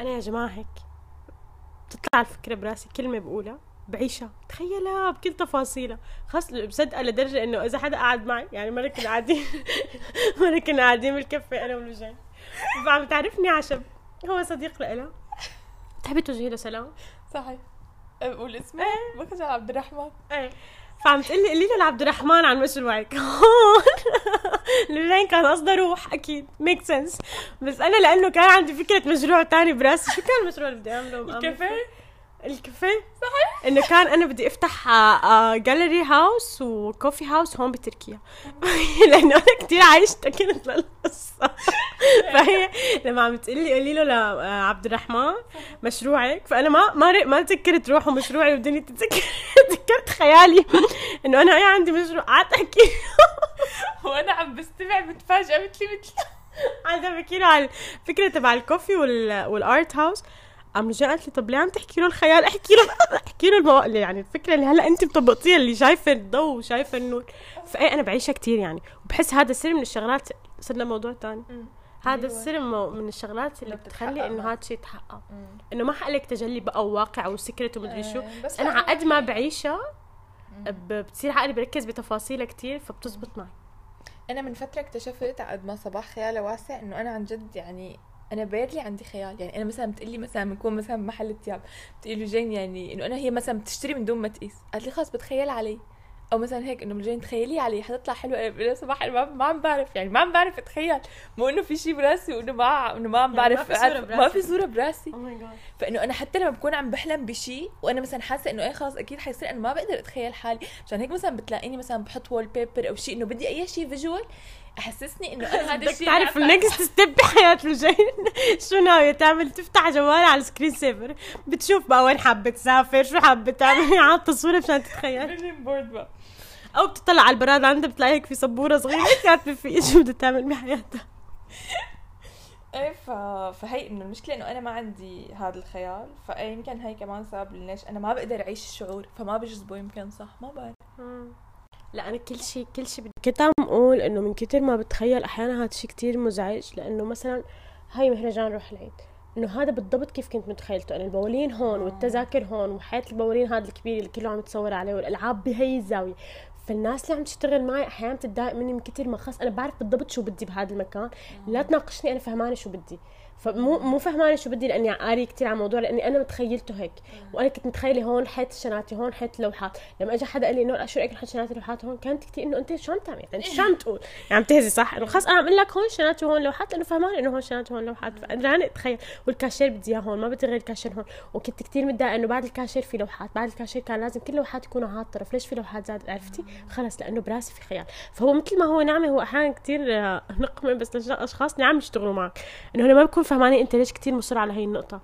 أنا يا جماعة هيك بتطلع الفكرة براسي كلمه بقولها بعيشها تخيلها بكل تفاصيلها. خلص مصدقه لدرجه إنه إذا حدا قاعد معي يعني مره كنا قاعدين مره كنا قاعدين بالكافيه أنا ولوجين فعم تعرفني عشب هو صديق لإلها. تحبي توجهي له سلام؟ صحيح بقول اسمه بخجل عبد الرحمن. إيه. فعم تقلي قولي له لعبد الرحمن عن مشروعك هون. لوجين كان قصده روح أكيد. make sense بس أنا لأنه كان عندي فكرة مشروع تاني براسي. شو كان المشروع اللي بدي أعمله؟ الكافيه؟ الكافيه. صحيح. إنه كان أنا بدي أفتح جاليري هاوس وكوفي هاوس هون بتركيا. لأنه أنا كثير عايشت كنت للقصة. فهي لما عم تقلي قولي له لعبد الرحمن مشروعك. فأنا ما ما ما تذكرت روحه مشروعي ودني تتذكر تذكرت خيالي. إنه أنا هي عندي مشروع قعدت أحكي وأنا عم بستمع متفاجئه مثلي مثل قاعدة بحكي له على الفكرة تبع الكوفي وال والآرت هاوس. قام رجع قالت لي طب ليه عم تحكي له الخيال؟ أحكي له أحكي له المو... يعني الفكرة اللي هلأ أنت مطبقتيها اللي شايفة الضوء وشايفة النور. فأي أنا بعيشها كثير يعني. وبحس هذا السر من الشغلات صرنا موضوع ثاني هذا السر من الشغلات اللي بتخلي إنه هذا الشيء يتحقق. إنه ما حقلك تجلي بقى وواقع وسكرت ومدري شو. بس أنا على قد ما بعيشها بتصير عقلي بركز بتفاصيلها كثير فبتزبط معي. أنا من فترة اكتشفت قد ما صباح خيالي واسع إنه أنا عن جد يعني أنا بيرلي عندي خيال يعني أنا مثلا بتقلي مثلا بنكون مثلا بمحل ثياب بتقول لوجين يعني إنه أنا هي مثلا بتشتري من دون ما تقيس. قالت لي خلص بتخيل علي. أو مثلا هيك لوجين تخيلي علي حتطلع حلوة. أنا صباح ما, ما عم بعرف. يعني ما عم بعرف أتخيل. مو إنه في شيء براسي وإنه ما إنه ما عم يعني بعرف ما في صورة براسي. ما في صورة براسي. Oh فإنه أنا حتى لما بكون عم بحلم بشيء وأنا مثلا حاسة إنه إيه خلص أكيد حيصير أنا ما بقدر أتخيل حالي. عشان هيك مثلا بتلاقيني مثلا بحط wallpaper أو شيء إنه بدي أي شيء visual أحسسني إنه أنا هذا الشيء تعرف اللي عم ال next step بحياة لوجين شو ناوية تعمل؟ تفتح جوالها على ال screen saver بتشوف بقى وين حابة تسافر شو حابة تعمل. عاطة صورة مشان تتخيل. بقى. أو بتطلع على البراد عندها بتلاقي هيك في سبورة صغيرة. كاتبة فيه شو بدها تعمل بحياتها. إيه ف... فهي إنه المشكلة إنه أنا ما عندي هذا الخيال. فيمكن هي كمان سبب ليش أنا ما بقدر أعيش الشعور. فما بجذبه يمكن صح ما بعرف. لا أنا كل شيء كل شيء كنت عم أقول إنه من كتر ما بتخيل أحيانا هذا الشيء كثير مزعج لأنه مثلا هاي مهرجان روح العيد. إنه هذا بالضبط كيف كنت متخيلته. انه البوالين هون والتذاكر هون وحياة البوالين هذا الكبير اللي كله عم يتصور عليه والألعاب بهي الزاوية. فالناس اللي عم تشتغل معي أحيانا بتتضايق مني من كتر ما خلص. أنا بعرف بالضبط شو بدي بهذا المكان. لا تناقشني أنا فهمانة شو بدي. فمو فهمانه شو بدي لأني قاري كثير على الموضوع لأني أنا متخيلته هيك. وأنا كنت متخيلة هون حيط الشناتي هون حيط اللوحات لما اجى حدا قال لي إنه شو رأيك نحط شناتي اللوحات هون؟ كانت كثير إنه أنت شو عم تعمل يعني شو عم تقول؟ يعني عم تهزي صح؟ إنه خلص أنا عم أقول لك هون شناتي وهون لوحات لأنه فهمان إنه هون شناتي وهون لوحات. فقدرانه أتخيل. والكاشير بدي إياه هون ما بدي غير الكاشير هون. وكنت كثير متضايقة إنه بعد الكاشير في لوحات بعد الكاشير كان لازم كل اللوحات يكونوا على الطرف. ليش في لوحات زادت عرفتي؟ خلص لأنه براسي في خيال. فهو مثل ما هو نعمة هو أحيانا كثير نقمة بس لاشخاص نعم يشتغلوا معك. إنه ما بكون فهمانين أنت ليش كثير مصر على هي النقطة.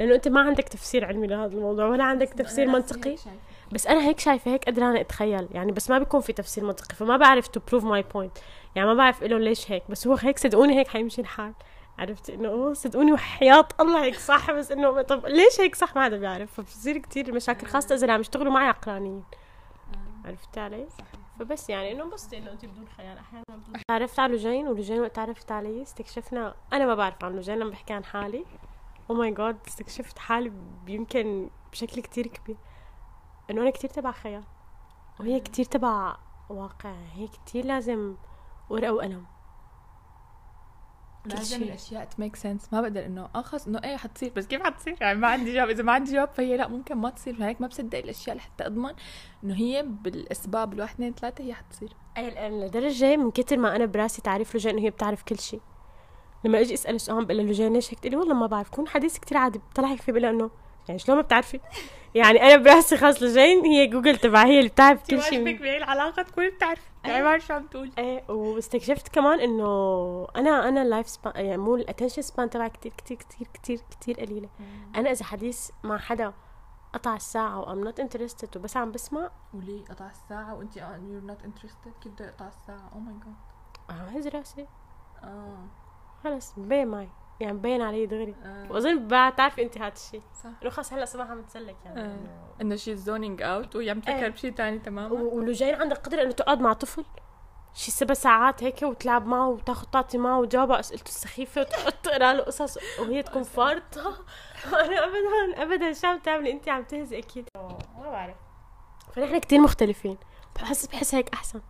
لأنه أنت ما عندك تفسير علمي لهذا الموضوع ولا عندك تفسير منطقي. بس أنا هيك شايفة هيك قدرانه أتخيل. يعني بس ما بيكون في تفسير منطقي فما بعرف to prove my point يعني ما بعرف له ليش هيك. بس هو هيك صدقوني هيك حيمشي الحال. عرفت؟ إنه أوه صدقوني وحياة الله هيك صح. بس إنه طب ليش هيك صح؟ ما حدا بيعرف. فبتصير كتير مشاكل خاصة إذا عم يشتغلوا معي عقلانيين. عرفت علي؟ فبس يعني إنه انبسطي انه انت بدون خيال أحيانا تعرفت على لوجين ولوجين وقت تعرفت علي استكشفنا أنا ما بعرف عن لوجين لما بحكي عن حالي. oh my God استكشفت حالي يمكن بشكل كتير كبير. إنه أنا كتير تبع خيال وهي كتير تبع واقع هي كتير لازم ورقة وقلم. لازم. الأشياء to make sense ما بقدر إنه آه خلص إنه إيه حتصير. بس كيف حتصير؟ يعني ما عندي جواب إذا ما عندي جواب فهي لا ممكن ما تصير. فهيك ما بصدق الأشياء لحتى أضمن إنه هي بالأسباب الواحد اثنين ثلاثة هي حتصير. أي لدرجة من كتر ما أنا براسي تعريف لوجين إنه هي بتعرف كل شيء. لما أجي أسأل سؤال بقول لها لوجين ليش؟ هيك تقول لي والله ما بعرف. كون حديث كتير عادي بطلع هيك في بقول إنه يعني شلون ما بتعرفي؟ يعني أنا براسي خلص لوجين هي جوجل تبع هي اللي بتعرف كل شيء. بهي العلاقة تكوني بتعرفي يعني ما بعرف شو عم تقول إيه واستكشفت كمان إنه أنا أنا ال life span يعني مو ال attention span تبعي كتير كتير كتير كتير كتير قليلة. أنا إذا حديث مع حدا قطع الساعة و I'm not interested وبس عم بسمع. وليه قطع الساعة وانت you're not interested كيف بده يقطع الساعة؟ oh my God عم هز راسي. آه. خلص مبين معي يعني مبين علي دغري. آه. وأظن بتعرفي أنت هذا الشيء. صح. انه خلص هلا صباح عم تسلك يعني. آه. إنه شي zoning out وهي عم تفكر إيه. بشيء ثاني تماما. و- ولوجين عندها قدرة إنه تقعد مع طفل. شي سبع ساعات هيك وتلعب معه وتاخذ تعطي معه وتجاوب على أسئلته السخيفة وتقعد تقرا له قصص وهي تكون فارطه أنا ابدا ابدا شو عم تعملي؟ أنت عم تهزي أكيد. ما بعرف. فنحن كتير مختلفين. بحس بحس هيك أحسن.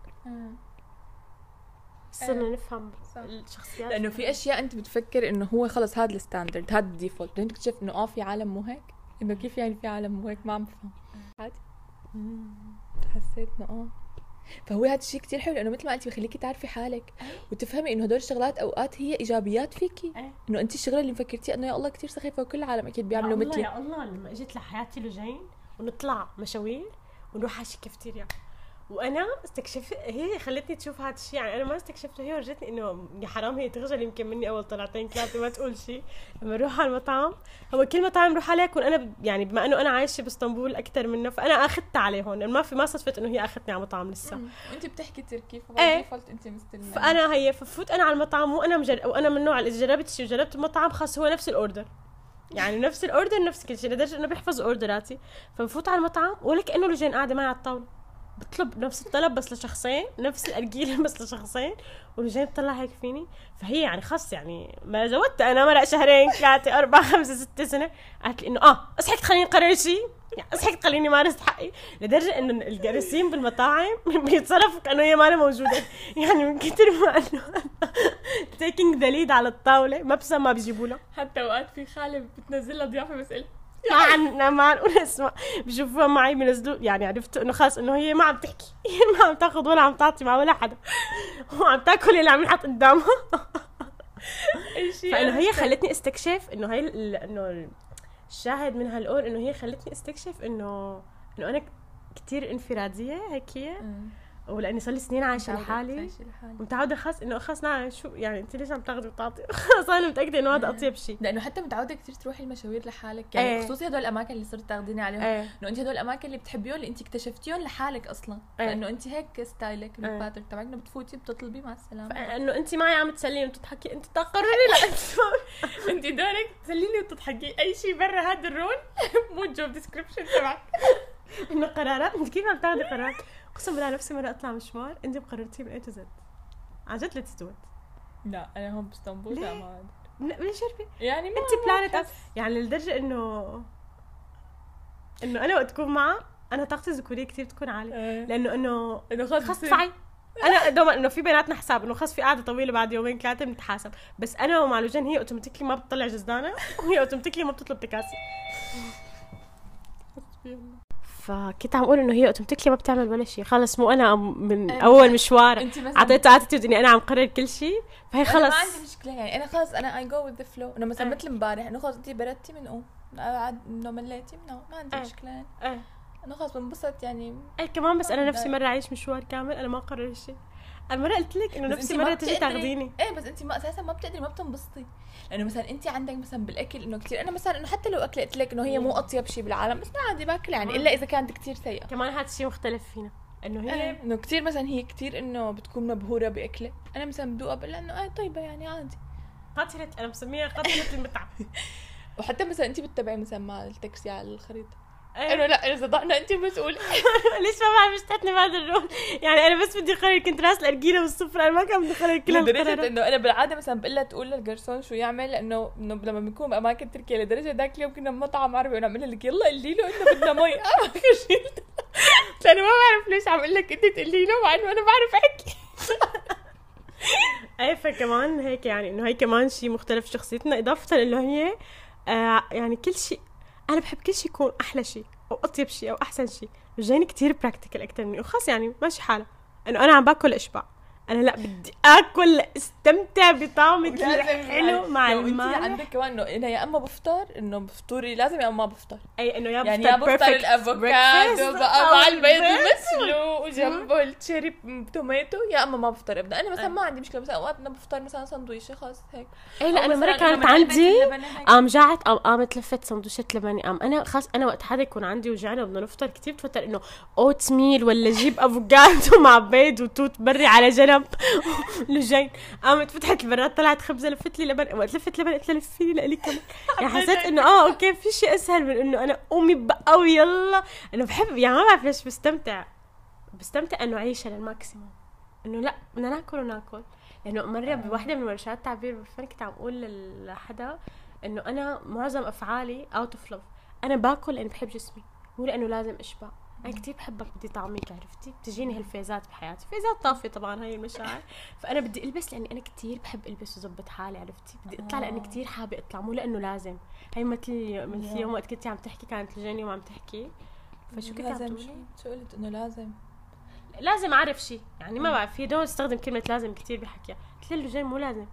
صرنا نفهم صح. الشخصيات. لأنه في أشياء أنت بتفكر إنه هو خلص هذا ال standard هذا ال default. بعدين تكتشف إنه آه في عالم مو هيك إنه كيف يعني في عالم مو هيك؟ ما عم بفهم. عادي. حسيت إنه آه. فهو هذا الشيء كتير حلو لأنه مثل ما قلتي بخليكي تعرفي حالك وتفهمي إنه هدول الشغلات أوقات هي إيجابيات فيكي. إنه أنت الشغلة اللي مفكرتيها إنه يا الله كتير سخيفة وكل العالم أكيد بيعملوا مثلي. يا الله لما اجيت لحياتي لجين ونطلع مشاوير ونروح على شي كافتيريا. وأنا استكشفت هي خلتني تشوف هذا الشيء يعني أنا ما استكشفته هي ورجتني إنه يا حرام هي تخجل يمكن مني أول طلعتين ثلاثة ما تقول شيء لما نروح على المطعم هو كل مطعم نروح عليه يكون أنا يعني بما إنه أنا عايشة بإسطنبول أكثر منه فأنا أخذت عليه هون ما في ما صدفت إنه هي أخذتني على مطعم لسه. وانت بتحكي تركي إيه. ديفولت انت مستلمه فأنا هي ففوت أنا على المطعم وأنا مجرب وأنا من النوع اللي جربت شيء وجربت المطعم خلص هو نفس الأوردر. يعني نفس الأوردر نفس كل شيء لدرجة إنه بيحفظ أوردراتي. فبفوت على المطعم ولا كانه لجين قاعدة معي على الطاولة. بطلب نفس الطلب بس لشخصين نفس الارجيله بس لشخصين ولجين بتطلع هيك فيني. فهي يعني خلص يعني ما زودت أنا مرق شهرين ثلاثة أربعة خمسة ستة سنة. قالت لي إنه آه اصحك تخليني أقرر شيء يعني اصحك تخليني مارس حقي. لدرجة إنه الجالسين بالمطاعم بيتصرفوا كأنه هي ما أنا موجودة. يعني من كثر ما أنه taking the lead على الطاولة ما بسم ما بيجيبوا حتى اوقات في خالة بتنزل لها ضيافة بسأل ما عن ما عن ولا اسمع. بشوفوها معي بينزلوا يعني عرفت إنه خلص إنه هي ما عم تحكي. هي ما عم تاخذ ولا عم تعطي مع ولا حدا. وعم تاكل اللي عم ينحط قدامها. فإنه هي خلتني استكشف إنه هي ال- إنه الشاهد من هالقول إنه هي خلتني استكشف انه إنه أنا كثير انفرادية هيك هي. ولأني صار لي سنين عايشة لحالي. متعودة خاص إنه خلص نعم شو يعني أنت ليش عم تاخذي وتعطي؟ خلص أنا متأكدة إنه هذا اطيب شيء لأنه حتى متعودة كثير تروحي المشاوير لحالك. يعني إيه. خصوصي هدول الأماكن اللي صرت تاخذيني عليهم. إيه. إنه أنت هدول الأماكن اللي بتحبيهم اللي أنت اكتشفتيهم لحالك أصلا. إيه. لأنه أنت هيك style ك إيه. ال pattern تبعك إنه بتفوتي بتطلبي مع السلامة. انه أنت معي عم تسليني وتضحكي. أنت تقرري لا أنت دورك تسليني وتضحكي. أي شيء برا هذا ال role مو ال job description تبعك. إنه قرارات. أنت كيف عم تاخذي قرارات؟ أقسم بالله نفسي مرة أطلع مشوار انت مقررتيه من A to Z عن جد let's do لا أنا هون بإسطنبول؟ لا ما. من شربي يعني ما انت بلانت بحس. يعني لدرجة انه إنه أنا وقت اكون معها أنا طاقتي الذكورية كثير بتكون عالية. إيه. لأنه إنه إنه خلص ادفعي أنا دوما إنه في بيناتنا حساب إنه خلص في قعدة طويلة بعد يومين ثلاثة بنتحاسب. بس أنا ومع لوجين هي automatically ما بتطلع جزدانة وهي automatically ما بتطلب تكاسي. فكنت عم أقول إنه هي automatically ما بتعمل ولا شيء خلص مو أنا من. أول مشوار اعطيتها attitude إني أنا عم قرر كل شيء فهي خلص ما عندي مشكلة يعني. أنا خلص أنا I go with the flow إنه مثلا إيه. مثل امبارح إنه خلص انت بردتي من قوم إنه مليتي من ما عندي إيه. مشكلة يعني. إيه إنه خلص بنبسط يعني. إيه كمان بس أنا نفسي. مرة أعيش مشوار كامل. أنا ما قرر شيء أنا مره قلت لك إنه نفسي مرة تجي تاخذيني إيه بس انت ما أساسا ما بتقدري ما بتنبسطي. لأنه مثلا انت عندك مثلا بالأكل إنه كثير أنا مثلا إنه حتى لو اكل قلت لك إنه هي مو أطيب شيء بالعالم بس ما عادي باكل يعني. إلا إذا كانت كثير سيئة. كمان هذا الشيء مختلف فينا. إنه هي إيه إنه كثير مثلا هي كثير إنه بتكون مبهورة بأكلة. أنا مثلا بدوقها بقول إنه إيه طيبة يعني عادي. قاتله أنا مسميها قاتلة المتعه وحتى مثلا انت بتتبعي مثلا مع التاكسي على الخريطة. إنه لا إذا ضعنا انت مسؤوله ليش ما بعرف اشتتني بهذا الرول؟ يعني أنا بس بدي أقرر كنت راس الأرجيلة والصفر أنا ما كان بدي أقرر كل لدرجة إنه أنا بالعادة مثلا بقول لها تقول للجرسون شو يعمل؟ لأنه إنه لما بنكون بأماكن تركيا لدرجة ذاك اليوم كنا بمطعم عربي وأنا عم لك يلا قولي له إنه بدنا مي. اخر شيء أنا ما بعرف ليش عم أقول لك أنت تقولي له مع إنه أنا بعرف أحكي. إيه فكمان هيك يعني إنه هي كمان شيء مختلف في شخصيتنا إضافة إنه هي آه يعني كل شيء أنا بحب كل شيء يكون أحلى شيء أو أطيب شيء أو أحسن شيء جايني كتير practical أكثر مني. وخاص يعني ماشي حالها إنه أنا عم باكل إشبع. أنا لا بدي آكل استمتع بطعم الحلو مع المالح عندك كمان إنه أنا يا إما بفطر إنه بفطوري لازم يا إما ما بفطر أي إنه يا يعني يا بفطر الأفوكادو بقى مع البيض. المسلوق وجنبه ال cherry tomato يا إما ما بفطر. ابدا أنا مثلا. ما عندي مشكلة مثلا أوقات بدنا بفطر مثلا سندويشه خلص هيك. أو لأنه مثلاً مره كانت عندي. قام جاعت قام قامت لفت سندويشات لبني قام أنا خاص أنا وقت حدا يكون عندي وجعنا وبدنا نفطر كثير بتوتر إنه oatmeal ولا جيب أفوكادو مع بيض وتوت بري على جنب. لوجين. قامت فتحت البراد طلعت خبزة لفت لي لبن. وقت لفت لبن قلت لها لفي لي لي كمان؟ يعني حسيت إنه آه okay في شيء أسهل من إنه أنا قومي بقى ويلا أنا بحب يعني ما بعرف ليش بستمتع. بستمتع إنه اعيشها لل maximum إنه لا بدنا ناكل وناكل. لأنه مرة بوحدة من ورشات التعبير بالفن كنت عم أقول لحدا إنه أنا معظم أفعالي out of love أنا باكل لأني بحب جسمي مو لأنه لازم أشبع. أنا كتير بحبك بدي طعميك عرفتي؟ بتجيني هال phaseات بحياتي. phaseات طافية طبعا هاي المشاعر. فأنا بدي ألبس لأني أنا كتير بحب ألبس وظبط حالي عرفتي؟ بدي أطلع لأني آه. كتير حابة أطلع مو لأنه لازم. هي مثل مثل. يوم وقت كنتي عم تحكي كانت جيني وعم تحكي. فشو كنت عم لازم تقولي؟ شو قلت؟ إنه لازم. لازم أعرف شيء يعني ما بعرف في دول استخدم كلمة لازم كتير بحكيها. قلت له جاي مو لازم.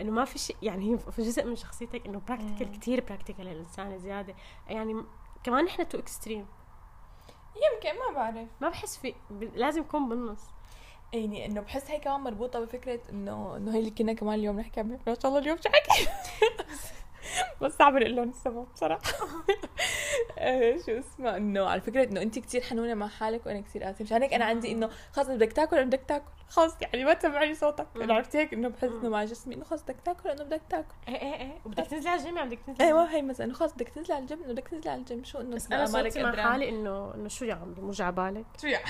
إنه ما في شيء يعني هي في جزء من شخصيتك إنه practical مم. كتير practical الإنسان زيادة. يعني كمان نحن two extreme يمكن ما بعرف. ما بحس في لازم يكون بالنص. يعني إنه بحس هي كمان مربوطة بفكرة إنه إنه هي اللي كنا كمان اليوم نحكي عنها ما شاء الله اليوم حكي؟ بس صعب نقول لهم السبب بصراحة. شو اسمه؟ إنه على فكرة إنه انت كثير حنونة مع حالك وأنا كثير قاسيه مشان هيك أنا عندي إنه خلص بدك تاكل بدك تاكل. خلص يعني ما تسمعني صوتك. مم. أنا عرفت هيك إنه بحس إنه مع جسمي إنه خلص بدك تاكل انه بدك تاكل. إيه إيه إيه. وبدك تنزلي على الجيم يعني بدك تنزلي أيوه على الجيم. هي مثلا. إنه خلص بدك تنزلي على الجيم إنه بدك تنزلي على الجيم. شو إنه بس أنا صوتي مع. حالي إنه إنه شو يا عمري مو جا بالك؟ شو يعني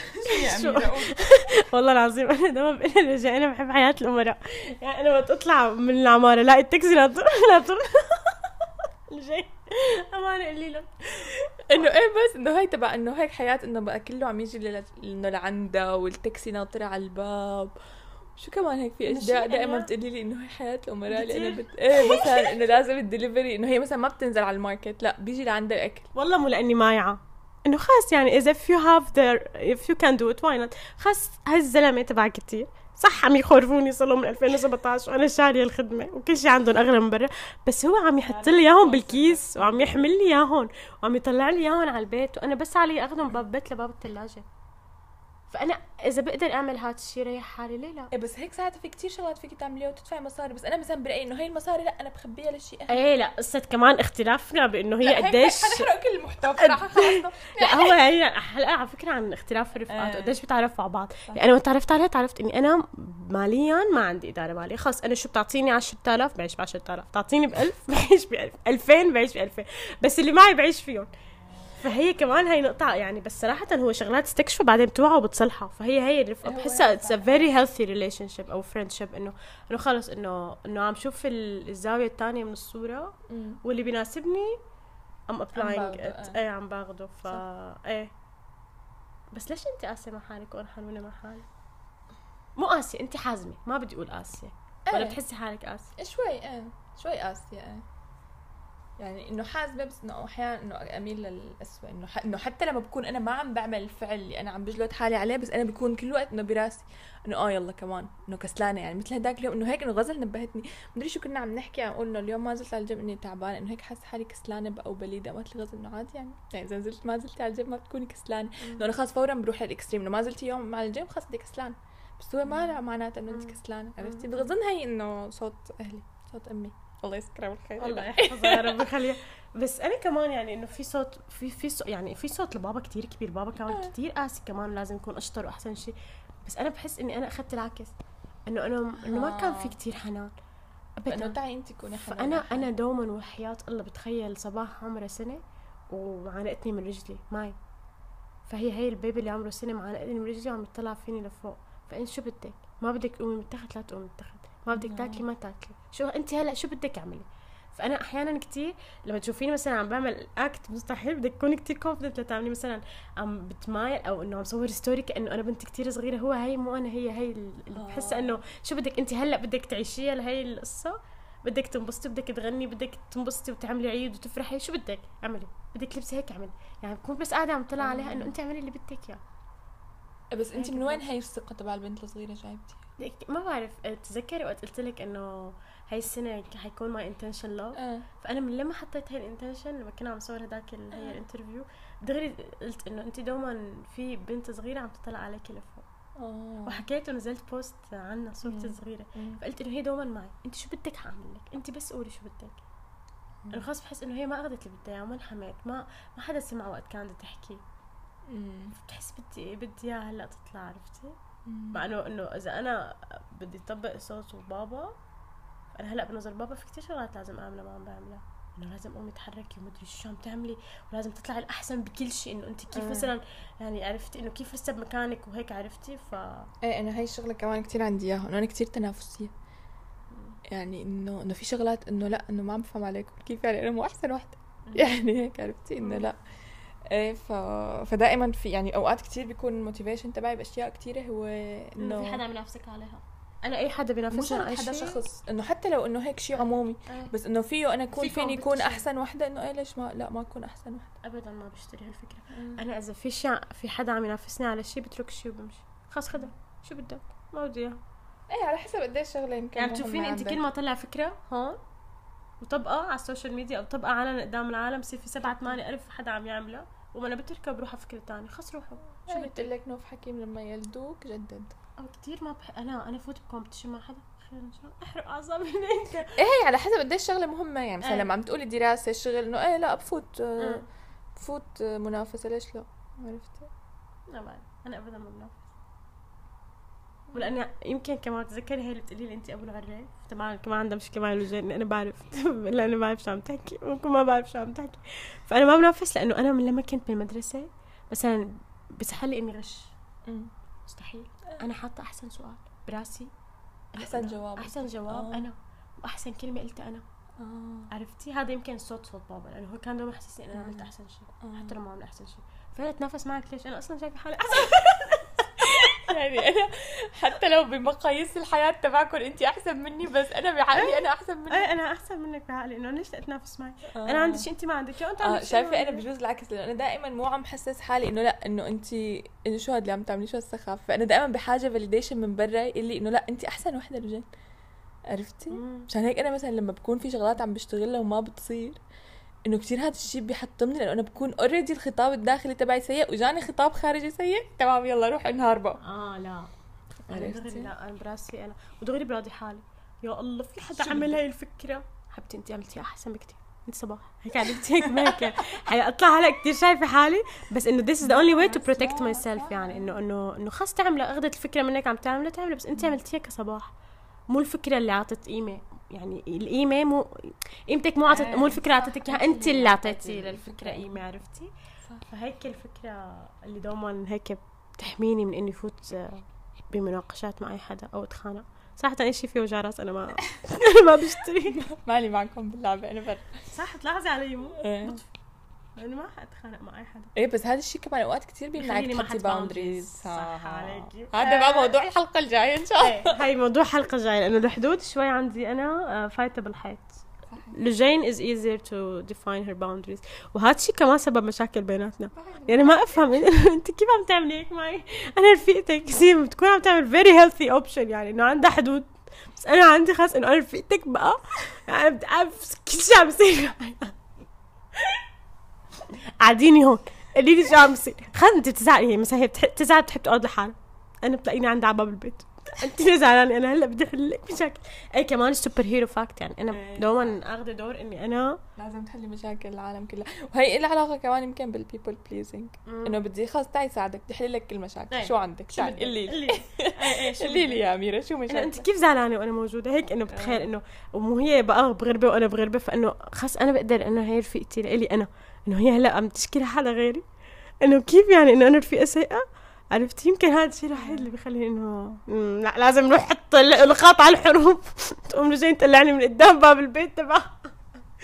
شو يا؟ والله العظيم أنا دوما بقول لها أنا بحب حياة الأمراء. يعني أنا وقت أطلع من العمارة لاقي التاكسي ناطر ناطر الجاي. امانة قولي له إنه إيه بس إنه هاي تبع إنه هيك حياة إنه بقى كله عم يجي إنه لعندها والتاكسي ناطرة على الباب. شو كمان هيك في أشياء؟ دائما بتقولي لي إنه هي حياة الأمراء اللي أنا. بت... إيه مثلا إنه لازم الدليفري إنه هي مثلا ما بتنزل على الماركت لا بيجي لعندها الاكل والله مو لأني مايعة. إنه خلص يعني إذا if you have the if you can do it why not خلص هالزلمه تبع كتير. صح عم يخرفوني صار من 2017 وأنا شارية الخدمة وكل شيء عندهم أغلى من برا. بس هو عم يحط لي إياهم بالكيس وعم يحمل لي إياهم وعم يطلع لي إياهم على البيت وأنا بس علي اخذهم باب بيت لباب الثلاجه فأنا إذا بقدر أعمل هذا الشيء ريح حالي ليه لا؟ إيه بس هيك ساعتها في كتير شغلات فيك تعمليها وتدفعي مصاري بس أنا مثلا برأيي إنه هي المصاري لا أنا بخبيها لشيء أهم. إيه لا قصة كمان اختلافنا بإنه هي قديش هيك حنحرق كل المحتوى بصراحة خلصنا. لا هو هي حلقة على فكرة عن اختلاف الرفقات. وقديش بتعرفوا على بعض. يعني أنا وقت تعرفت عليها تعرفت إني أنا ماليا ما عندي إدارة مالية. خلص أنا شو بتعطيني 10000 بعيش ب 10000 تعطيني ب 1000 بعيش ب 1000 2000 بعيش ب 2000 بس اللي معي بعيش فيهم. فهي كمان هي نقطة يعني بس صراحة هو شغلات استكشفوا بعدين بتوعوا وبتصلحوا فهي هي هو بحسها it's. a very healthy relationship أو friendship إنه انه خلص إنه إنه عم شوف ال- الزاوية الثانية من الصورة. واللي بيناسبني I'm applying it. إيه عم باخده ف إيه بس ليش انت قاسية مع حالك وأنا حنونه مع حالي؟ مو قاسية انت حازمة ما بدي أقول قاسية ولا إيه. بتحسي حالك قاسية شوي إيه شوي قاسية إيه يعني إنه حازمه بس إنه أحيانا إنه أميل للاسوء إنه ح... إنه حتى لما بكون أنا ما عم بعمل الفعل اللي أنا عم بجلد حالي عليه بس أنا بكون كل وقت إنه براسي إنه آه يلا كمان إنه كسلانة يعني مثل هداك اليوم إنه هيك إنه غزل نبهتني. مدري شو كنا عم نحكي عم نقول انه اليوم ما نزلت على الجيم إني تعبانة إنه هيك حاسة حالي كسلانة بقى أو بليده قالت لي غزل إنه عادي يعني. يعني إذا نزلت ما نزلتي على الجيم ما بتكوني كسلانة. إنه أنا خلص فورا بروح لل extreme إنه ما نزلتي يوم مع الجيم خلص بدي كسلان بس هو ما معناته إنه أنت. كسلانة عرفتي؟ مم. بغضن هي إنه صوت أهلي صوت أمي. الله يذكرها بالخير الله يحفظها يا رب يخليها. بس أنا كمان يعني إنه في صوت في في صوت يعني في صوت لبابا كتير كبير. بابا كمان آه. كتير قاسي كمان لازم يكون أشطر وأحسن شيء بس أنا بحس إني أنا أخذت العكس. إنه أنا إنه ما كان في آه. كتير حنان. انه ابدا. تعي انت كوني حنونة فانا. أنا دوما وحياة الله بتخيل صباح عمرها سنة وعانقتني من رجلي. معي فهي هي ال baby اللي عمره سنة معانقتني من رجلي وعم يطلع فيني لفوق. فانت شو بدك؟ ما بدك تقومي من تحت لا تقومي من تحت. ما بدك. تاكلي ما تاكلي. شو انت هلا شو بدك اعملي؟ فأنا أحيانا كتير لما تشوفيني مثلا عم بعمل act مستحيل بدك تكوني كتير confident لتعملي مثلا عم بتمايل أو إنه عم صور story كأنه أنا بنت كتير صغيرة هو هي مو أنا هي هي اللي بحسها آه. إنه شو بدك؟ أنت هلا بدك تعيشيها لهي القصة؟ بدك تنبسطي بدك تغني بدك تنبسطي وتعملي عيد وتفرحي شو بدك؟ اعملي. بدك تلبسي هيك اعملي. يعني بكون بس قاعدة عم طلع عليها إنه أنت اعملي اللي بدك إياه. بس أنت من وين. هي الثقة تبع البنت الصغيرة جايبتي ما بعرف آه، تذكري وقت قلت لك إنه هاي السنة حيكون my intention آه. فأنا من لما حطيت هاي ال intention لما كنا عم نصور هداك ال- هي آه. ال interview دغري قلت إنه انت دوما في بنت صغيرة عم تطلع عليك لفوق آه. وحكيت ونزلت post عنها صورتي مم. فقلت إنه هي دوما معي. انت شو بدك حاعمل لك؟ انت بس قولي شو بدك. أنا خلص بحس إنه هي ما أخذت اللي بدها اياه وما انحمت ما ما حدا سمع وقت كانت تحكي. بتحس بدي بدي إياها هلأ تطلع عرفتي. مع إنه إنه إذا أنا بدي اطبق صوت بابا أنا هلأ بنظر بابا في كتير شغلات لازم أعملها ما عم بعملها. إنه لازم قومي تحركي ومدري شو عم تعملي ولازم تطلعي الأحسن بكل شيء. إنه أنت كيف. مثلا يعني عرفتي إنه كيف لسه بمكانك وهيك عرفتي؟ ف إيه أنا هاي الشغلة كمان كتير عندي إياها إنه أنا كتير تنافسية. يعني إنه إنه في شغلات إنه لأ إنه ما عم بفهم عليكم كيف يعني أنا مو أحسن وحده يعني هيك عرفتي؟ إنه لأ. إيه ف... فدائما في يعني أوقات كتير بيكون الموتيفيشن تبعي بأشياء كتيرة هو انه في حدا إنه عم ينافسك عليها؟ أنا أي حدا مو بينافسني شرط على حدا شخص إنه حتى لو إنه هيك شيء عمومي آه. بس إنه فيه أنا اكون في فيني اكون competition. أحسن وحده إنه إيه ليش ما لا ما أكون أحسن وحده ابدا ما بشتري هالفكرة. أنا إذا في شيء في حدا عم ينافسني على شيء بترك الشيء وبمشي. خلص خدها. شو بدك؟ ما بدي إياها. إيه على حسب قديش شغلة يمكن يعني مهمة تشوفيني أنت. كل ما طلع فكرة هون وطبقها على ال social media أو طبقها علن قدام العالم بصير في سبعة ثمانية ألف حدا عم يعملها. وما أنا بتركها بروح فكره ثانية خلص روحوا شو قلت لك نوف حكيم لما يقلدوك جدد. أو كثير ما بح... أنا أنا فوت ب competition مع حدا. خير ان شاء الله أحرق أعصابي هيك. إيه على حسب قديش شغلة مهمة. يعني مثلا إيه. لما عم تقولي دراسة الشغل إنه إيه لا بفوت أه. بفوت منافسة. ليش لا؟ عرفتي لا بعد أنا ابدا ما بنافس ولاني يمكن كمان تذكري هي اللي بتقولي لي انت أبو العريف طبعا كمان عندها مشكلة معي الوجه اني أنا بعرف. لاني بعرف شو عم تحكي. ممكن ما بعرف شو عم تحكي. فأنا ما بنافس لأنه أنا من لما كنت بالمدرسة مثلا بسهل لي إني غش. مستحيل. أنا حاطة أحسن سؤال براسي. أحسن جواب. أحسن جواب آه. أنا. وأحسن كلمة قلتها أنا. آه. عرفتي؟ هذا يمكن صوت صوت بابا لأنه هو كان دائما يحسسني اني أنا عملت أحسن شيء. آه. حتى لو ما عملت أحسن شيء. فانا اتنافس معك ليش؟ أنا أصلا شايفة حالي أحسن. يعني أنا حتى لو بمقاييس الحياة تبعكم أنت أحسن مني بس أنا بعقلي أنا أحسن منك. إيه أنا أحسن منك بعقلي إنه ليش اتنافس معي؟ أنا عندي شيء أنت ما عندك انت عندك شيء شايفة أنا عندي. بجوز العكس لأنه أنا دائما مو عم حسس حالي إنه لأ إنه أنت إنه شو هاد اللي عم تعملي؟ شو هالسخافه فأنا دائما بحاجة validation من برا يقول لي إنه لأ أنت أحسن وحدة رجال عرفتي. مشان هيك أنا مثلا لما بكون في شغلات عم بشتغلها وما بتصير إنه كثير هذا الشيء بيحطمني لأنه أنا بكون اوريدي الخطاب الداخلي تبعي سيء وجاني خطاب خارجي سيء. تمام يلا روح انهار بقى آه لا. أنا؟ دغري لا أنا براسي أنا. ودغري براضي حالي. يا الله في حدا عمل؟ هاي الفكرة؟ حبيبتي انت عملتيها أحسن بكتير. انت صباح. هيك عرفتي هيك ما هيك حي- أطلع هلا كثير شايفة حالي. بس إنه this is the only way to protect myself يعني. إنه إنه إنه خلص تعملها. أخذت الفكرة منك عم تعملها تعملها. بس انت عملتيها كصباح. مو الفكرة اللي عطت قيمة. يعني القيمه مو قيمتك مو عطت مو الفكرة عطتك إياها. أنت اللي عطيتي للفكره قيمه عرفتي؟ فهيك الفكرة اللي دوما هيك بتحميني من إني فوت آه، بمناقشات مع أي حدا أو أتخانق. صراحة اي شيء فيه وجع راس أنا ما أنا ما بشتري. مالي معكم باللعبة أنا برا صح تلاحظي علي مو؟ إيه. أنا ما حاتخانق مع اي حدا إيه بس هذا الشيء كمان أوقات كثير بيمنعك تحطي boundaries. صح عليكي. هذا بقى موضوع الحلقة الجاية إن شاء الله. إيه، هاي موضوع حلقة جاية لأنه الحدود شوي عندي أنا آه، فايتة بالحيط لجين is easier to define her boundaries. وهذا الشيء كمان سبب مشاكل بيناتنا. يعني ما أفهم إنت كيف عم تعملي هيك معي؟ أنا رفيقتك كثير بتكون عم تعمل very healthy option. يعني إنه عندها حدود. بس أنا عندي خاص إنه أنا رفيقتك بقى. يعني بتعرف كل شيء عم يصير. قاعديني هون. قولي لي شو عم يصير خلص انت بتزعلي هي مثلا هي بتزعل بتحب تقعد لحالها. أنا بتلاقيني عندها على باب البيت أنت ليه زعلانة؟ أنا هلأ بدي أحل لك مشاكل. أي كمان super hero effect يعني. أنا إيه. دوما أخذ دور إني أنا لازم تحلي مشاكل العالم كلها وهي لها علاقة كمان يمكن بال people pleasing إنه بدي خلص تعي ساعدك بدي أحل لك كل المشاكل إيه. شو عندك؟ شو تعي؟ قولي لي قولي لي. إيه، إيه، قولي لي؟ يا أميرة شو انه أنت كيف زعلانة وأنا موجودة هيك؟ إنه بتخيل إنه ومو هي بقى بغربه وأنا بغربة فإنه خلص أنا بقدر إنه هي رفيقتي لإلي أنا. إنه هي هلا عم تشكي حدا غيري؟ إنه كيف يعني إنه أنا رفيقة سيئة؟ عرفت؟ يمكن هذا الشيء الوحيد اللي بيخليني إنه لا لازم نروح حط الخط على الحروب. تقوم لجين تطلعني من قدام باب البيت تبعها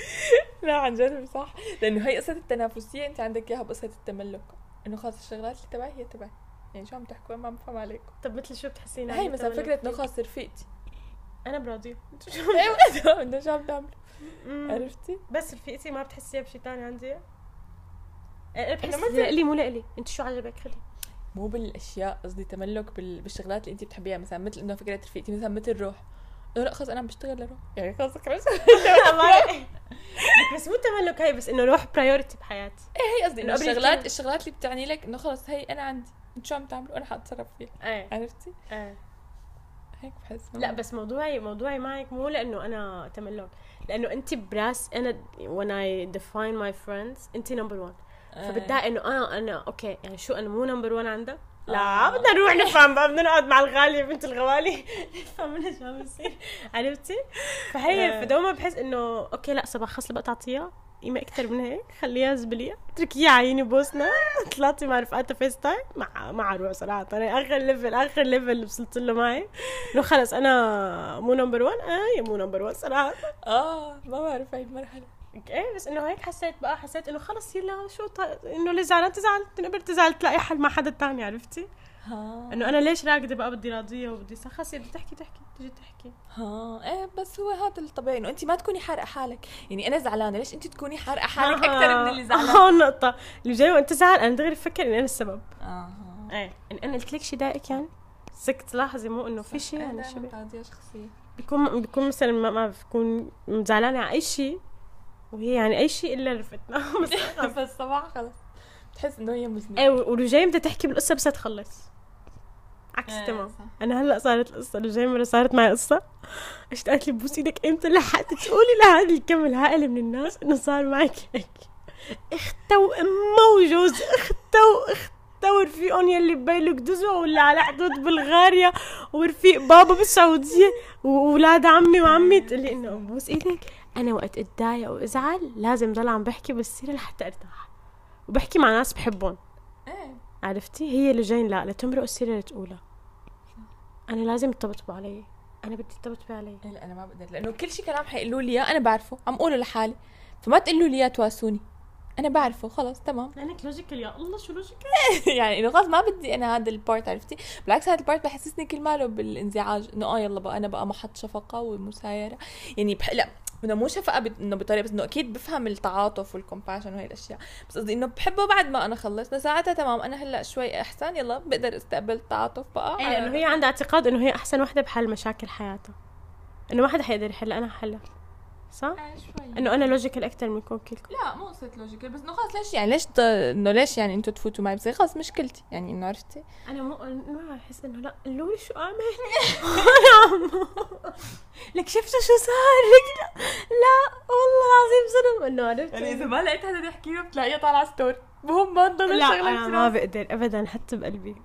لا عن جد صح لأنه هي قصة التنافسية أنت عندك إياها بقصة التملك. إنه خلص الشغلات اللي تبعي هي تبعي. يعني شو عم تحكوا؟ ما بفهم عليكم. طب مثل شو بتحسين هي مثلا فكرة إنه خلص رفيقتي. أنا براضيه أيوه انه شو عم تعملي مم. عرفتي؟ بس رفيقتي ما بتحسيها بشيء ثاني عندي. أنا بحس مثل- لإلي مو لإلي. انت شو عجبك خدي مو بالأشياء قصدي تملك بال... بالشغلات اللي انت بتحبيها. مثلا مثل إنه فكرة رفيقتي مثلا مثل روح إنه لا خلص أنا عم بشتغل لروح يعني خلص خلص بس مو تملك هي بس إنه روح برايورتي بحياتي. هي قصدي إنه الشغلات الشغلات اللي بتعني لك إنه خلص هي أنا عندي. انت شو عم تعملوا؟ أنا حاتصرف فيها. إيه. عرفتي؟ إيه. هيك بحس لا بس موضوعي موضوعي معك مو لأنه أنا تملك لأنه انت براس أنا when I define my friends انت number 1 آه. فبتضايق إنه أنا أنا okay يعني شو أنا مو number 1 عندك لا آه. بدنا نروح نفهم بقى بدنا نقعد مع الغالية بنت الغوالي نفهم منها شو عم بيصير عرفتي؟ فهي آه. فدوما بحس إنه okay لا صباح خلص بقى تعطيها قيمة أكثر من هيك. خليها زبلية. اتركيها عيني بوسنا. طلعتي مع رفقاتها FaceTime مع مع روح صراحة. أنا آخر level آخر level اللي وصلت له معي. إنه خلص أنا مو number 1 آه مو number 1 صراحة. آه ما بعرف هاي المرحلة. إيه بس إنه هيك حسيت بقى. حسيت إنه خلص يلا شو ط... إنه اللي زعلان تزعل تنقبل تزعل تلاقي حل مع حدا تاني عرفتي؟ ها إنه أنا ليش راقده بقى؟ بدي راضية وبدي خلص بدي تحكي تحكي. تيجي تحكي ها إيه بس هو هذا الطبيعي إنه انت ما تكوني حارقة حالك. يعني أنا زعلانة ليش انت تكوني حارقة حالك أكثر من اللي زعلان هون النقطة اللي جاي وأنت زعل أنا دغري بفكر إني أنا السبب. آه إيه إن أنا قلت لك شيء ضايقك يعني سك تلاحظي مو إنه في شيء يعني شو شخصية. بيكون بيكون مثلا ما, ما بكون زعلانة على أي شيء وهي يعني أي شيء إلا رفتنا بس خلص. بس صباح خلص. بتحس إنه هي مذنبه إيه ورجاي بدها تحكي بالقصة بس تخلص. عكس إيه، تمام. أنا هلأ صارت القصة رجاي مرة صارت معي قصة. اجت قالت لي بوس إيدك إمتى؟ لحقت تقولي لهذا الكم الهائل من الناس إنه صار معك هيك. اختها وامها وجوز اختها واختها ورفيقهم يلي ببيلو قدزوا ولا على حدود بلغاريا ورفيق بابا بالسعودية واولاد عمي وعمي. تقول لي إنه بوس إيدك أنا وقت أتضايق وأزعل لازم ضل عم بحكي بالسيرة لحتى أرتاح. وبحكي مع ناس بحبهم. إيه. عرفتي؟ هي اللي جايين لأ لتمرق السيرة اللي تقولها أنا لازم يطبطبوا علي. أنا بدي يطبطبوا علي. لا أنا ما بقدر لأنه كل شيء كلام حيقولوا لي إياه أنا بعرفه عم اقوله لحالي. فما تقولوا لي إياه تواسوني. أنا بعرفه خلص تمام. لأنك logical يا الله شو logical يعني إنه خلص ما بدي أنا هذا ال part عرفتي؟ بالعكس هذا ال part بحسسني كل ماله بالانزعاج إنه آه يلا بقى أنا بقى محط شفقة ومسايرة. يعني بح... لا انه مو شفقة بت... إنه بطريقة بس إنه أكيد بفهم التعاطف وال compassion وهي الأشياء. بس قصدي إنه بحبه بعد ما أنا خلصنا ساعتها تمام أنا هلأ شوي أحسن يلا بقدر أستقبل التعاطف بقى. إيه لأنه هي عندها اعتقاد إنه هي أحسن وحده بحل مشاكل حياتها. إنه ما حدا حيقدر يحلها أنا حلها. صح؟ آه، شوي. إنه أنا logical أكثر منكم كلكم. لا مو قصة logical بس إنه خلص ليش يعني؟ ليش. إنه ليش يعني أنتوا تفوتوا معي؟ بس خلص مشكلتي يعني إنه عرفتي؟ أنا مو ما أحس إنه لا. قولوا لي شو أعمل؟ لك شفتوا شو صار؟ لك لا والله العظيم صدم. إنه عرفت؟ يعني إذا ما لقيت حدا يحكي له بتلاقيها طالعه story مهم ما تضل لا أنا ما بقدر ابدا حتى بقلبي.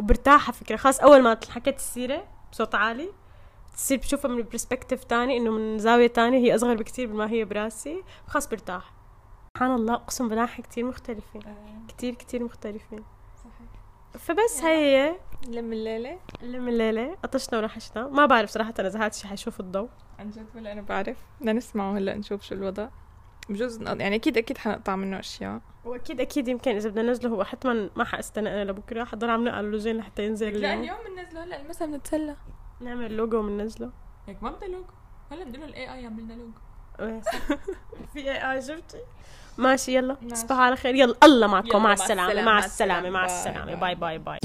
وبرتاح على فكرة. خاص أول ما حكيت السيرة بصوت عالي تصير بشوفها من برسبكتيف تاني إنه من زاوية تانية هي أصغر بكتير من ما هي براسي. خاص برتاح. سبحان الله أقسم بالله كتير مختلفين. آه، كتير كتير مختلفين. فبس هي. لم الليلة؟ اللي من الليلة قطشنا ورحشنا ما بعرف صراحة إذا هذا الشيء حيشوف الضوء. عن جد ولا أنا بعرف. بدنا نسمعه هلأ نشوف شو الوضع. بجوز يعني أكيد أكيد حنقطع منه أشياء. وأكيد أكيد يمكن إذا بدنا ننزله. هو حتما ما حاستنى أنا لبكرة. حضل عم نقل لوجين لحتى ينزل لا اليوم. اليوم بننزله هلأ المسا بنتسلى. نعمل لوجو وبننزله هيك ما بدنا لوجو هلا بدنا ال AI يعمل لنا لوجو. في AI شفتي؟ ماشي يلا. تصبحوا على خير. يلا الله معكم. مع السلامة، مع السلامة. مع bye، السلامة. bye. bye bye bye.